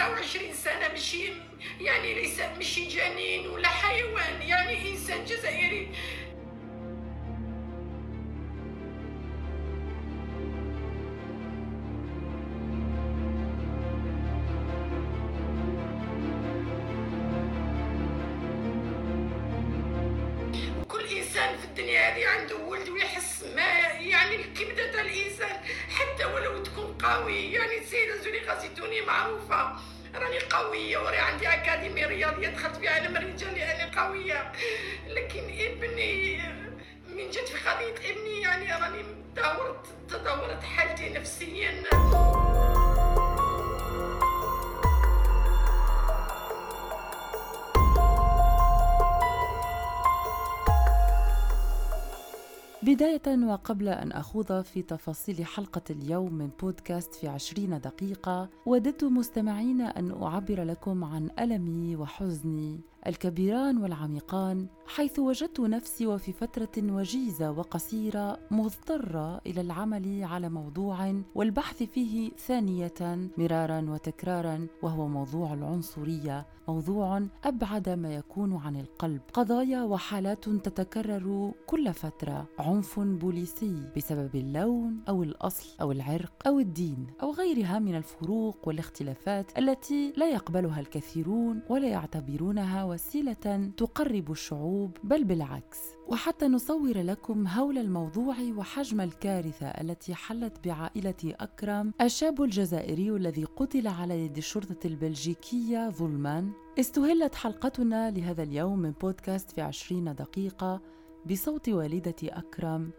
29 سنة مشي يعني ليس مشي جنين ولا حيوان يعني إنسان جزائري. قوية وراني عندي اكاديمي رياضية دخلت في عالم الرجال لاني قوية. لكن ابني من جد في قضيه ابني يعني راني تدهورت تدهورت حالتي نفسيا. بداية وقبل أن أخوض في تفاصيل حلقة اليوم من بودكاست في عشرين دقيقة وددت مستمعين أن أعبر لكم عن ألمي وحزني. الكبيران والعميقان حيث وجدت نفسي وفي فترة وجيزة وقصيرة مضطرة إلى العمل على موضوع والبحث فيه ثانية مرارا وتكرارا وهو موضوع العنصرية موضوع أبعد ما يكون عن القلب. قضايا وحالات تتكرر كل فترة عنف بوليسي بسبب اللون أو الأصل أو العرق أو الدين أو غيرها من الفروق والاختلافات التي لا يقبلها الكثيرون ولا يعتبرونها وسيلة تقرب الشعوب بل بالعكس. وحتى نصور لكم هول الموضوع وحجم الكارثة التي حلت بعائلة أكرم الشاب الجزائري الذي قتل على يد الشرطة البلجيكية ظلما استهلت حلقتنا لهذا اليوم من بودكاست في عشرين دقيقة بصوت والدة أكرم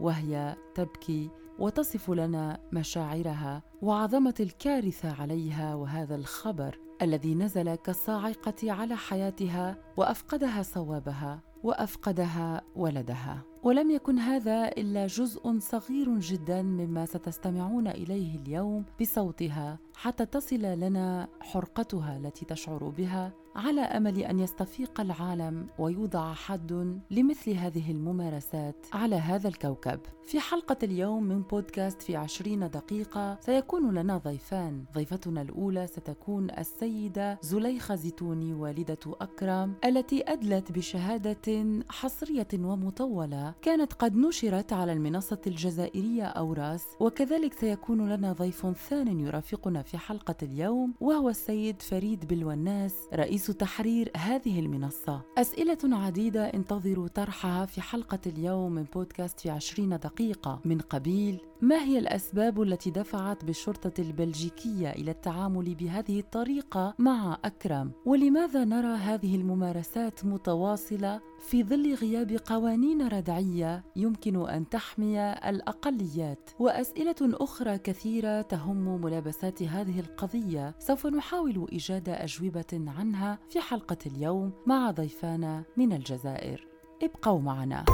وهي تبكي وتصف لنا مشاعرها وعظمة الكارثة عليها وهذا الخبر. الذي نزل كالصاعقة على حياتها وأفقدها صوابها وأفقدها ولدها. ولم يكن هذا إلا جزء صغير جدا مما ستستمعون إليه اليوم بصوتها حتى تصل لنا حرقتها التي تشعر بها على أمل أن يستفيق العالم ويوضع حد لمثل هذه الممارسات على هذا الكوكب. في حلقة اليوم من بودكاست في عشرين دقيقة سيكون لنا ضيفان، ضيفتنا الأولى ستكون السيدة زليخة زيتوني والدة أكرم التي أدلت بشهادة حصرية ومطولة كانت قد نشرت على المنصة الجزائرية أوراس، وكذلك سيكون لنا ضيف ثان يرافقنا في حلقة اليوم وهو السيد فريد بالوناس رئيس رئيس تحرير هذه المنصة. أسئلة عديدة انتظروا طرحها في حلقة اليوم من بودكاست في عشرين دقيقة. من قبيل ما هي الأسباب التي دفعت بالشرطة البلجيكية إلى التعامل بهذه الطريقة مع أكرم؟ ولماذا نرى هذه الممارسات متواصلة في ظل غياب قوانين ردعية يمكن أن تحمي الأقليات؟ وأسئلة أخرى كثيرة تهم ملابسات هذه القضية. سوف نحاول إيجاد أجوبة عنها في حلقة اليوم مع ضيفانا من الجزائر. ابقوا معنا.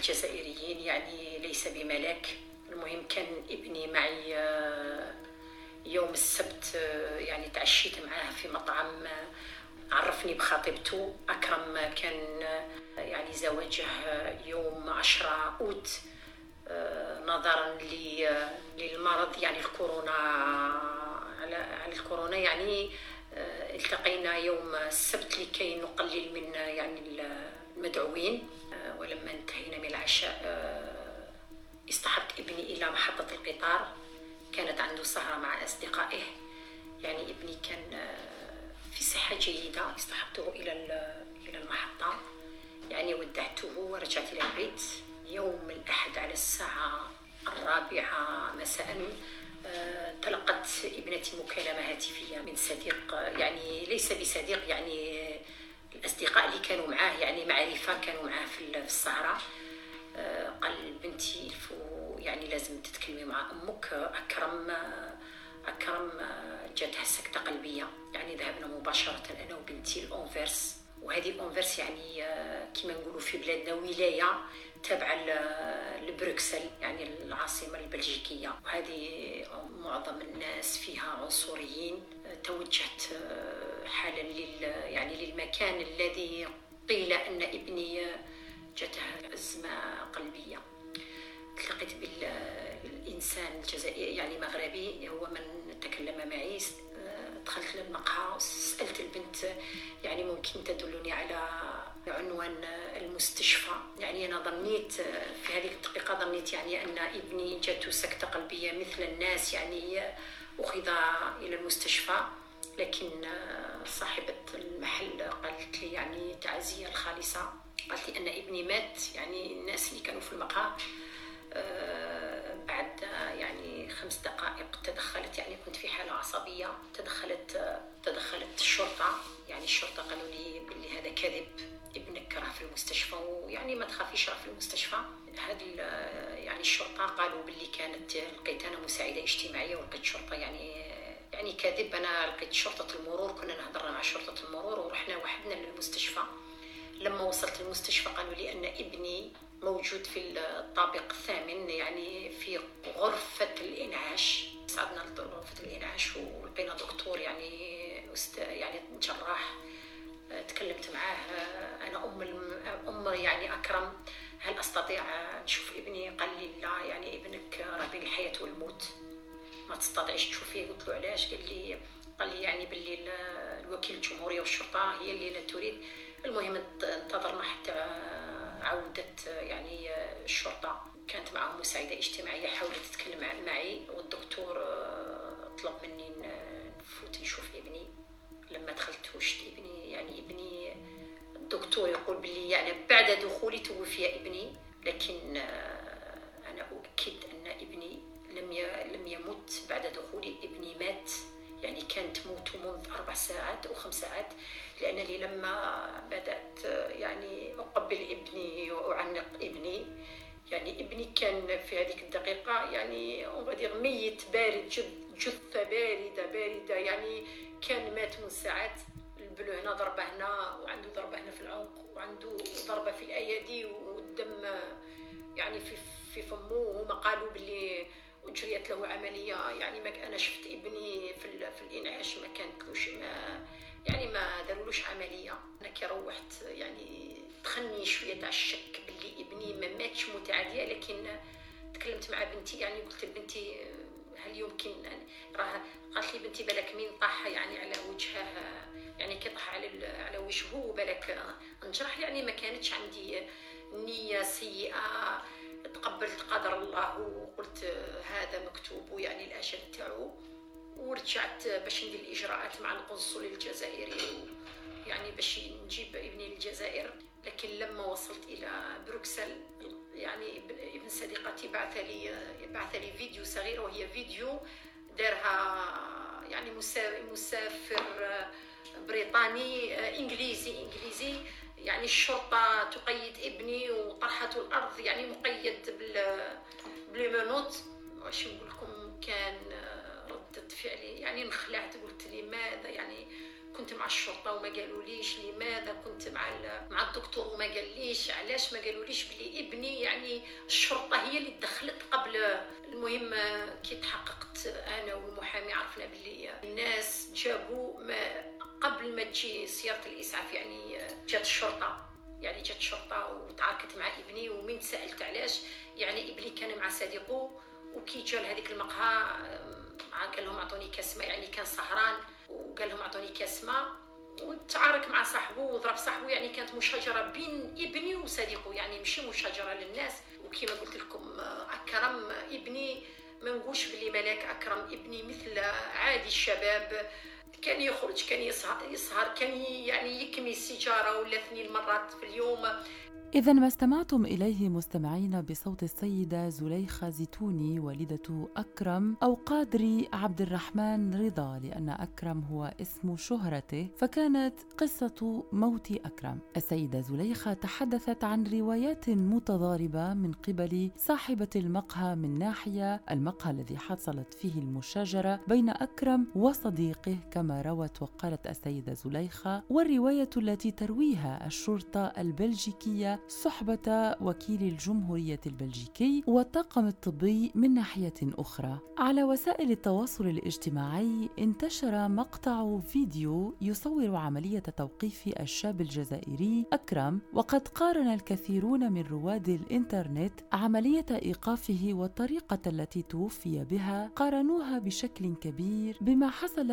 الجزائريين يعني ليس بملاك. المهم كان ابني معي آه، يوم السبت آه، يعني تعشيت معاه في مطعم آه، عرفني بخطيبته. أكرم كان يعني زواجه يوم عشرة أوت نظرا للمرض يعني الكورونا على الكورونا يعني التقينا يوم السبت لكي نقلل من يعني المدعوين ولما انتهينا من العشاء اصطحبت ابني إلى محطة القطار. كانت عنده سهرة مع أصدقائه. يعني ابني كان في صحة جيدة. اصطحبته إلى إلى المحطة. يعني ودعته ورجعت إلى البيت. يوم الأحد على الساعة الرابعة مساء تلقت ابنتي مكالمة هاتفية من صديق يعني ليس بصديق يعني الأصدقاء اللي كانوا معاه يعني معرفة كانوا معاه في السهرة قال بنتي يعني لازم تتكلمي مع أمك. أكرم أكرم جاتها سكتة قلبية. يعني ذهبنا مباشرة أنا وبنتي الأونفيرس. وهذه اونفرس يعني كما نقولوا في بلادنا ولاية تابعة لبروكسل يعني العاصمة البلجيكية. وهذه معظم الناس فيها عنصريين. توجهت يعني للمكان الذي قيل أن ابني جاته أزمة قلبية. تلقيت بالإنسان الجزائري يعني مغربي هو من تكلم معي. دخلت للمقهى سالت البنت يعني ممكن تدلني على عنوان المستشفى؟ يعني أنا ظنيت في هذه الدقيقة ظنيت يعني أن ابني جاته سكتة قلبية مثل الناس يعني أخذ إلى المستشفى. لكن صاحبة المحل قالت لي يعني تعزية الخالصة. قالت لي أن ابني مات يعني الناس اللي كانوا في المقهى آه، بعد يعني خمس دقائق تدخلت يعني كنت في حالة عصبية تدخلت تدخلت الشرطة. يعني الشرطة قالوا لي باللي هذا كذب ابنك راه في المستشفى ويعني ما تخافيش راه في المستشفى. هذه يعني الشرطة قالوا باللي كانت لقيت أنا مساعدة اجتماعية ولقيت شرطة يعني يعني كذب أنا لقيت شرطة المرور كنا نهضر مع شرطة المرور ورحنا وحدنا للمستشفى. لما وصلت المستشفى قالوا لي أن ابني موجود في الطابق الثامن يعني في غرفة الإنعاش. صعدنا لغرفة الإنعاش ولقينا دكتور يعني يعني جراح. تكلمت معاه أنا أم أم يعني أكرم. هل أستطيع نشوف ابني؟ قال لي لا يعني ابنك راه بين الحياة والموت. ما تستطيعش تشوفيه قلت له علاش؟ قال لي قال لي يعني باللي الوكيل الجمهورية والشرطة هي اللي لا تريد. المهم انتظرنا حتى عودت يعني الشرطة. كانت معهم مساعدة اجتماعية حاولت تتكلم معي. والدكتور آه، طلب مني نفوت نشوف ابني. لما دخلت وشت ابني يعني ابني الدكتور يقول بلي يعني بعد دخولي توفي ابني. لكن آه، أنا يمت بعد دخولي ابني مات. يعني كانت موته منذ أربع ساعات أو خمس ساعات لأنني لما بدأت يعني أقبل ابني وأعنق ابني. يعني ابني كان في هذيك الدقيقة يعني أغادير ميت بارد جثة باردة باردة. يعني كان مات من ساعات. البلو هنا ضربة هنا وعنده ضربة هنا في العنق وعنده ضربة في الأيادي والدم يعني في في فمه. وهما قالوا باللي وجريت له عملية يعني ما أنا شفت ابني في في الإنعاش ما كانتلوش ما يعني ما دارولوش عملية. أنا كي روحت يعني دخلني شوية تاع الشك باللي ابني ما ماتش متعديه لكن تكلمت مع بنتي يعني قلت لبنتي هل يمكن راه قالت لي بنتي بالك مين طاح يعني على وجهه يعني كي طاح على على وجهه بالك انجرح يعني ما كانتش عندي نية سيئة. تقبلت قدر الله وقلت هذا مكتوب يعني الأجل تاعو ورجعت باش ندير الإجراءات مع القنصل الجزائري يعني باش نجيب ابني للجزائر لكن لما وصلت إلى بروكسل يعني ابن صديقتي بعث لي بعث لي فيديو صغير وهي فيديو دارها يعني مسافر بريطاني انجليزي إنجليزي. يعني الشرطة تقيد ابني وطرحته الأرض يعني مقيد بال بالمنوط. واش نقول لكم كان ردة فعلي. يعني انخلعت قلت لماذا؟ يعني كنت مع الشرطة وما قالوا ليش لماذا؟ كنت مع مع الدكتور وما قال ليش علاش ما قالوا ليش بلي ابني؟ يعني الشرطة هي اللي دخلت قبل. المهم كي تحققت أنا والمحامي عرفنا بلي الناس جابوا ما قبل ما تجي سيارة الإسعاف يعني جات الشرطة. يعني جات الشرطة وتعاركت مع ابني ومن سألت علاش. يعني ابني كان مع صديقه وكي جا لهذيك المقهى قال لهم أعطوني كاس ماء يعني كان سهران وقال لهم أعطوني كاس ماء وتعارك مع صاحبه وضرب صاحبه يعني كانت مشاجرة بين ابني وصديقه يعني ماشي مشاجرة للناس. وكما قلت لكم أكرم ابني ما نقولش بلي ملاك أكرم ابني مثل عادي الشباب. كان يخرج كان يسهر, كان يعني يكمي السيجارة ولا اثنين مرات في اليوم. إذا ما استمعتم إليه مستمعين بصوت السيدة زليخة زيتوني والدة أكرم أو قادري عبد الرحمن رضا لأن أكرم هو اسم شهرته فكانت قصة موت أكرم. السيدة زليخة تحدثت عن روايات متضاربة من قبل صاحبة المقهى من ناحية المقهى الذي حصلت فيه المشاجرة بين أكرم وصديقه كما روت وقالت السيدة زليخة والرواية التي ترويها الشرطة البلجيكية صحبة وكيل الجمهورية البلجيكي والطاقم الطبي من ناحية أخرى. على وسائل التواصل الاجتماعي انتشر مقطع فيديو يصور عملية توقيف الشاب الجزائري أكرم وقد قارن الكثيرون من رواد الإنترنت عملية إيقافه والطريقة التي توفي بها قارنوها بشكل كبير بما حصل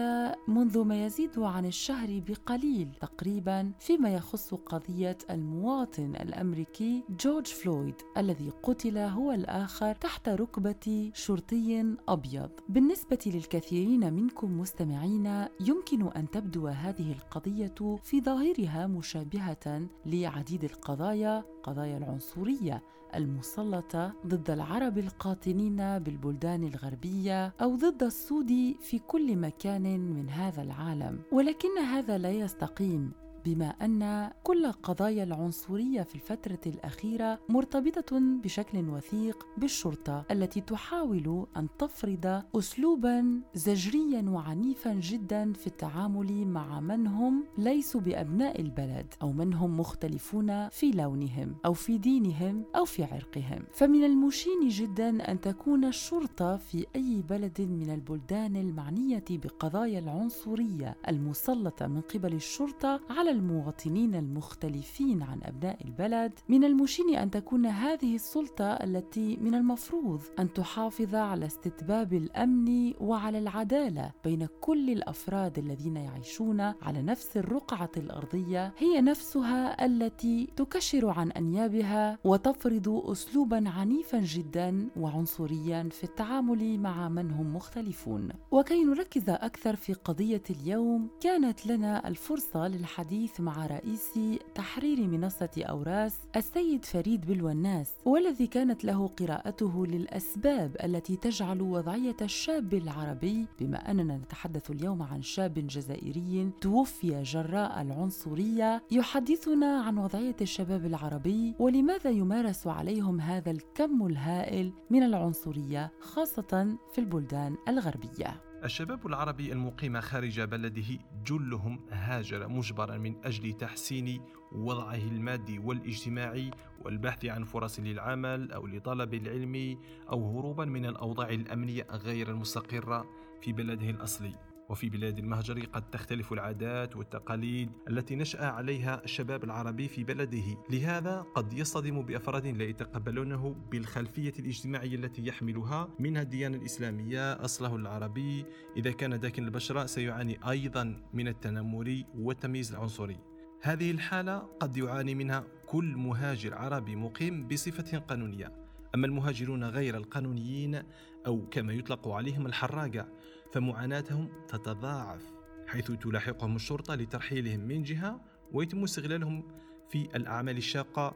منذ ما يزيد عن الشهر بقليل تقريبا فيما يخص قضية المواطن الأمريكي جورج فلويد الذي قتل هو الآخر تحت ركبة شرطي أبيض. بالنسبة للكثيرين منكم مستمعين يمكن أن تبدو هذه القضية في ظاهرها مشابهة لعديد القضايا قضايا العنصرية المسلطة ضد العرب القاطنين بالبلدان الغربية أو ضد السود في كل مكان من هذا العالم. ولكن هذا لا يستقيم. بما أن كل قضايا العنصرية في الفترة الأخيرة مرتبطة بشكل وثيق بالشرطة التي تحاول أن تفرض اسلوبا زجريا وعنيفا جدا في التعامل مع من هم ليسوا بأبناء البلد أو من هم مختلفون في لونهم أو في دينهم أو في عرقهم. فمن المشين جدا أن تكون الشرطة في أي بلد من البلدان المعنية بقضايا العنصرية المسلطة من قبل الشرطة على المواطنين المختلفين عن أبناء البلد من المشين أن تكون هذه السلطة التي من المفروض أن تحافظ على استتباب الأمن وعلى العدالة بين كل الأفراد الذين يعيشون على نفس الرقعة الأرضية هي نفسها التي تكشر عن أنيابها وتفرض اسلوبا عنيفا جدا وعنصريا في التعامل مع من هم مختلفون. وكي نركز أكثر في قضية اليوم كانت لنا الفرصة للحديث الحديث مع رئيس تحرير منصة أوراس السيد فريد بلوناس والذي كانت له قراءته للأسباب التي تجعل وضعية الشاب العربي بما أننا نتحدث اليوم عن شاب جزائري توفي جراء العنصرية يحدثنا عن وضعية الشباب العربي ولماذا يمارس عليهم هذا الكم الهائل من العنصرية خاصة في البلدان الغربية. الشباب العربي المقيم خارج بلده جلهم هاجر مجبرا من أجل تحسين وضعه المادي والاجتماعي والبحث عن فرص للعمل أو لطلب العلم أو هروبا من الأوضاع الأمنية غير المستقرة في بلده الأصلي. وفي بلاد المهجر قد تختلف العادات والتقاليد التي نشأ عليها الشباب العربي في بلده. لهذا قد يصطدم بأفراد لا يتقبلونه بالخلفية الاجتماعية التي يحملها منها الديانة الإسلامية أصله العربي. إذا كان داكن البشرة سيعاني أيضا من التنمر والتمييز العنصري. هذه الحالة قد يعاني منها كل مهاجر عربي مقيم بصفة قانونية. أما المهاجرون غير القانونيين أو كما يطلق عليهم الحراقة فمعاناتهم تتضاعف حيث تلاحقهم الشرطة لترحيلهم من جهة ويتم استغلالهم في الأعمال الشاقة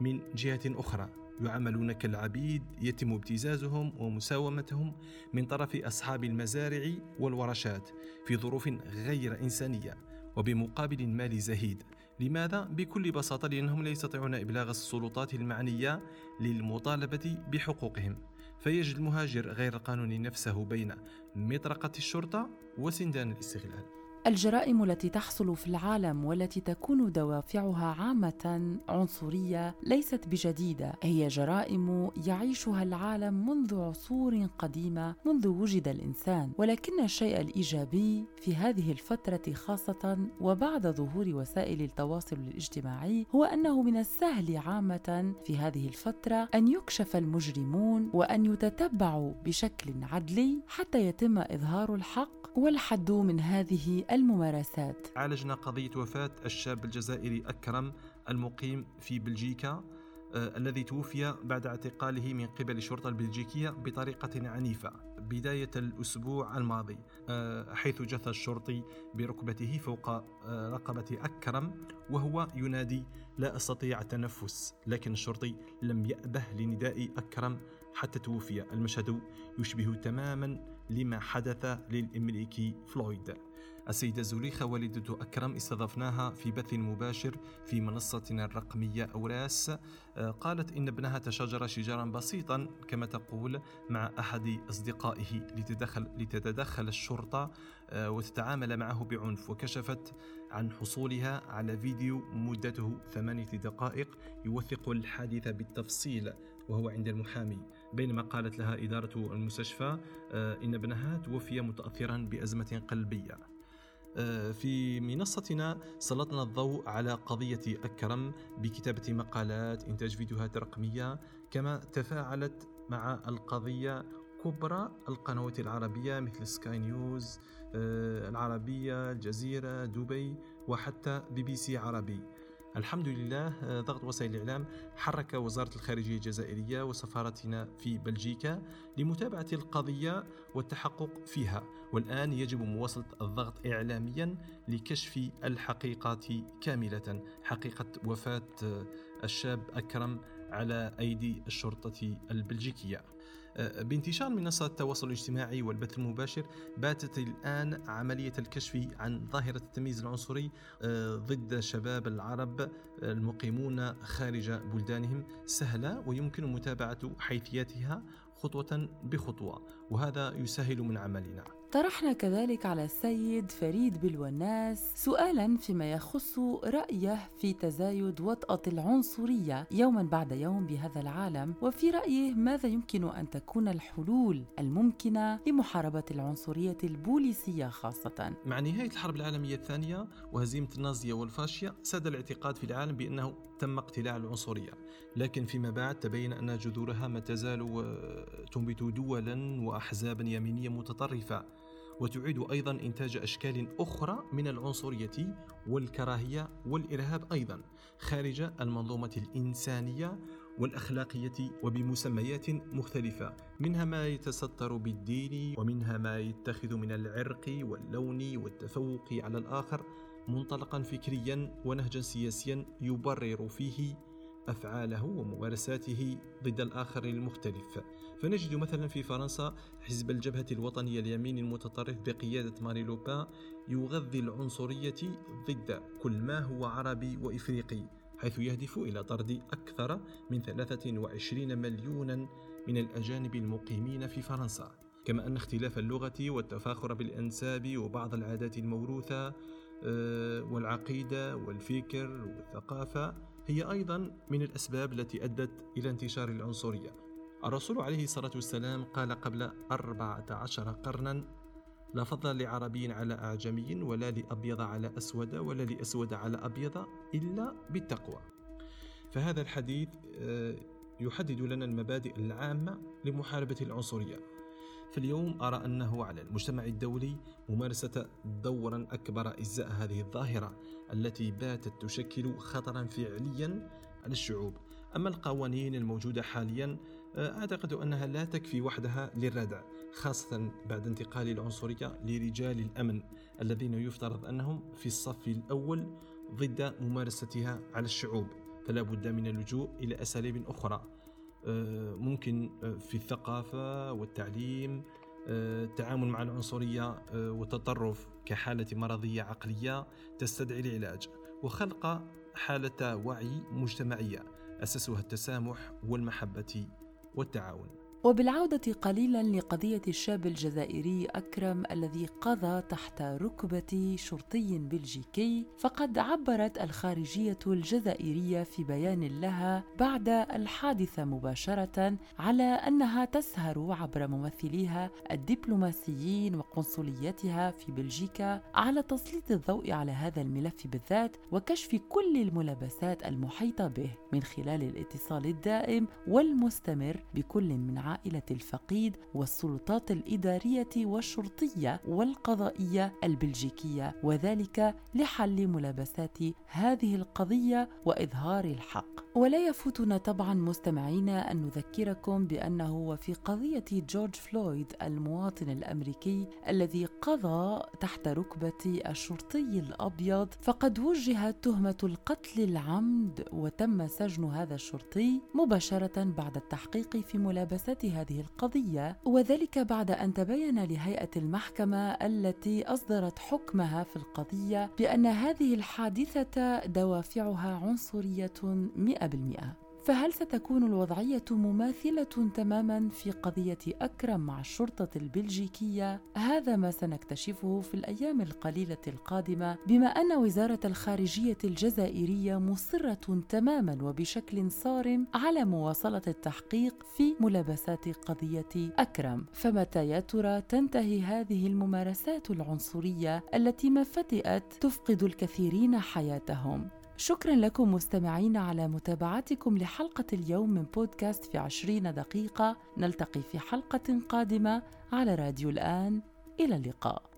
من جهة أخرى. يعاملون كالعبيد يتم ابتزازهم ومساومتهم من طرف أصحاب المزارع والورشات في ظروف غير إنسانية وبمقابل مالي زهيد. لماذا؟ بكل بساطة لأنهم لا يستطيعون إبلاغ السلطات المعنية للمطالبة بحقوقهم. فيجد المهاجر غير القانوني نفسه بين مطرقة الشرطة وسندان الاستغلال. الجرائم التي تحصل في العالم والتي تكون دوافعها عامة عنصرية ليست بجديدة. هي جرائم يعيشها العالم منذ عصور قديمة منذ وجد الإنسان. ولكن الشيء الإيجابي في هذه الفترة خاصة وبعد ظهور وسائل التواصل الاجتماعي هو أنه من السهل عامة في هذه الفترة أن يكشف المجرمون وأن يتتبعوا بشكل عدلي حتى يتم إظهار الحق والحد من هذه الممارسات. عالجنا قضية وفاة الشاب الجزائري أكرم المقيم في بلجيكا آه، الذي توفي بعد اعتقاله من قبل الشرطة البلجيكية بطريقة عنيفة بداية الأسبوع الماضي آه، حيث جث الشرطي بركبته فوق آه، رقبة أكرم وهو ينادي لا أستطيع التنفس لكن الشرطي لم يأبه لنداء أكرم حتى توفي المشهد يشبه تماما لما حدث للإمريكي فلويد. السيدة زليخة والدة أكرم استضفناها في بث مباشر في منصتنا الرقمية أوراس. آه، قالت إن ابنها تشاجر شجارا بسيطا كما تقول مع أحد أصدقائه لتدخل, لتتدخل الشرطة آه، وتتعامل معه بعنف وكشفت عن حصولها على فيديو مدته ثمانية دقائق يوثق الحادث بالتفصيل وهو عند المحامي. بينما قالت لها إدارة المستشفى آه، إن ابنها توفي متأثرا بأزمة قلبية. في منصتنا سلطنا الضوء على قضية أكرم بكتابة مقالات إنتاج فيديوهات رقمية كما تفاعلت مع القضية كبرى القنوات العربية مثل سكاي نيوز آه، العربية الجزيرة دبي وحتى بي بي سي عربي. الحمد لله آه، ضغط وسائل الإعلام حرك وزارة الخارجية الجزائرية وسفارتنا في بلجيكا لمتابعة القضية والتحقق فيها. والآن يجب مواصلة الضغط إعلاميا لكشف الحقيقة كاملة. حقيقة وفاة آه، الشاب أكرم على أيدي الشرطة البلجيكية. بانتشار منصات التواصل الاجتماعي والبث المباشر باتت الآن عملية الكشف عن ظاهرة التمييز العنصري آه، ضد شباب العرب المقيمون خارج بلدانهم سهلة ويمكن متابعة حيثياتها خطوة بخطوة. وهذا يسهل من عملنا. طرحنا كذلك على السيد فريد بالوناس سؤالا فيما يخص رأيه في تزايد وطأة العنصرية يوما بعد يوم بهذا العالم وفي رأيه ماذا يمكن أن تكون الحلول الممكنة لمحاربة العنصرية البوليسية خاصة؟ مع نهاية الحرب العالمية الثانية وهزيمة النازية والفاشية ساد الاعتقاد في العالم بأنه تم اقتلاع العنصرية. لكن فيما بعد تبين أن جذورها ما تزال آه، تنبت دولا وأحزابا يمينية متطرفة وتعيد أيضا إنتاج أشكال أخرى من العنصرية والكراهية والإرهاب أيضا خارج المنظومة الإنسانية والأخلاقية وبمسميات مختلفة. منها ما يتستر بالدين ومنها ما يتخذ من العرق واللون والتفوق على الآخر منطلقا فكريا ونهجا سياسيا يبرر فيه أفعاله وممارساته ضد الآخر المختلف. فنجد مثلا في فرنسا حزب الجبهة الوطنية اليمين المتطرف بقيادة ماري لوبان يغذي العنصرية ضد كل ما هو عربي وإفريقي حيث يهدف إلى طرد أكثر من 23 مليونا من الأجانب المقيمين في فرنسا. كما أن اختلاف اللغة والتفاخر بالأنساب وبعض العادات الموروثة آه، والعقيدة والفكر والثقافة هي أيضا من الأسباب التي أدت إلى انتشار العنصرية. الرسول عليه الصلاة والسلام قال قبل أربعة عشر قرنا لا فضل لعربي على أعجمي ولا لأبيض على أسود ولا لأسود على أبيض إلا بالتقوى. فهذا الحديث آه، يحدد لنا المبادئ العامة لمحاربة العنصرية. فاليوم أرى أنه على المجتمع الدولي ممارسة دورا أكبر إزاء هذه الظاهرة التي باتت تشكل خطرا فعليا على الشعوب. أما القوانين الموجودة حاليا أعتقد أنها لا تكفي وحدها للردع خاصة بعد انتقال العنصرية لرجال الأمن الذين يفترض أنهم في الصف الأول ضد ممارستها على الشعوب فلا بد من اللجوء إلى أساليب أخرى. آه، ممكن آه، في الثقافة والتعليم آه، التعامل مع العنصرية والتطرف كحالة مرضية عقلية تستدعي العلاج. وخلق حالة وعي مجتمعية أساسها التسامح والمحبة. والتعاون. وبالعودة قليلا لقضية الشاب الجزائري أكرم الذي قضى تحت ركبة شرطي بلجيكي فقد عبرت الخارجية الجزائرية في بيان لها بعد الحادثة مباشرة على أنها تسهر عبر ممثليها الدبلوماسيين وقنصليتها في بلجيكا على تسليط الضوء على هذا الملف بالذات وكشف كل الملابسات المحيطة به من خلال الاتصال الدائم والمستمر بكل من عائلة الفقيد والسلطات الإدارية والشرطية والقضائية البلجيكية وذلك لحل ملابسات هذه القضية وإظهار الحق. ولا يفوتنا طبعا مستمعينا أن نذكركم بأنه وفي قضية جورج فلويد المواطن الأمريكي الذي قضى تحت ركبة الشرطي الأبيض فقد وجهت تهمة القتل العمد وتم سجن هذا الشرطي مباشرة بعد التحقيق في ملابسات هذه القضية وذلك بعد أن تبين لهيئة المحكمة التي أصدرت حكمها في القضية بأن هذه الحادثة دوافعها عنصرية 100% فهل ستكون الوضعية مماثلة تماما في قضية أكرم مع الشرطة البلجيكية؟ هذا ما سنكتشفه في الأيام القليلة القادمة بما أن وزارة الخارجية الجزائرية مصرة تماما وبشكل صارم على مواصلة التحقيق في ملابسات قضية أكرم، فمتى يا ترى تنتهي هذه الممارسات العنصرية التي ما فتئت تفقد الكثيرين حياتهم؟ شكرا لكم مستمعين على متابعتكم لحلقة اليوم من بودكاست في عشرين دقيقة. نلتقي في حلقة قادمة على راديو الآن. إلى اللقاء.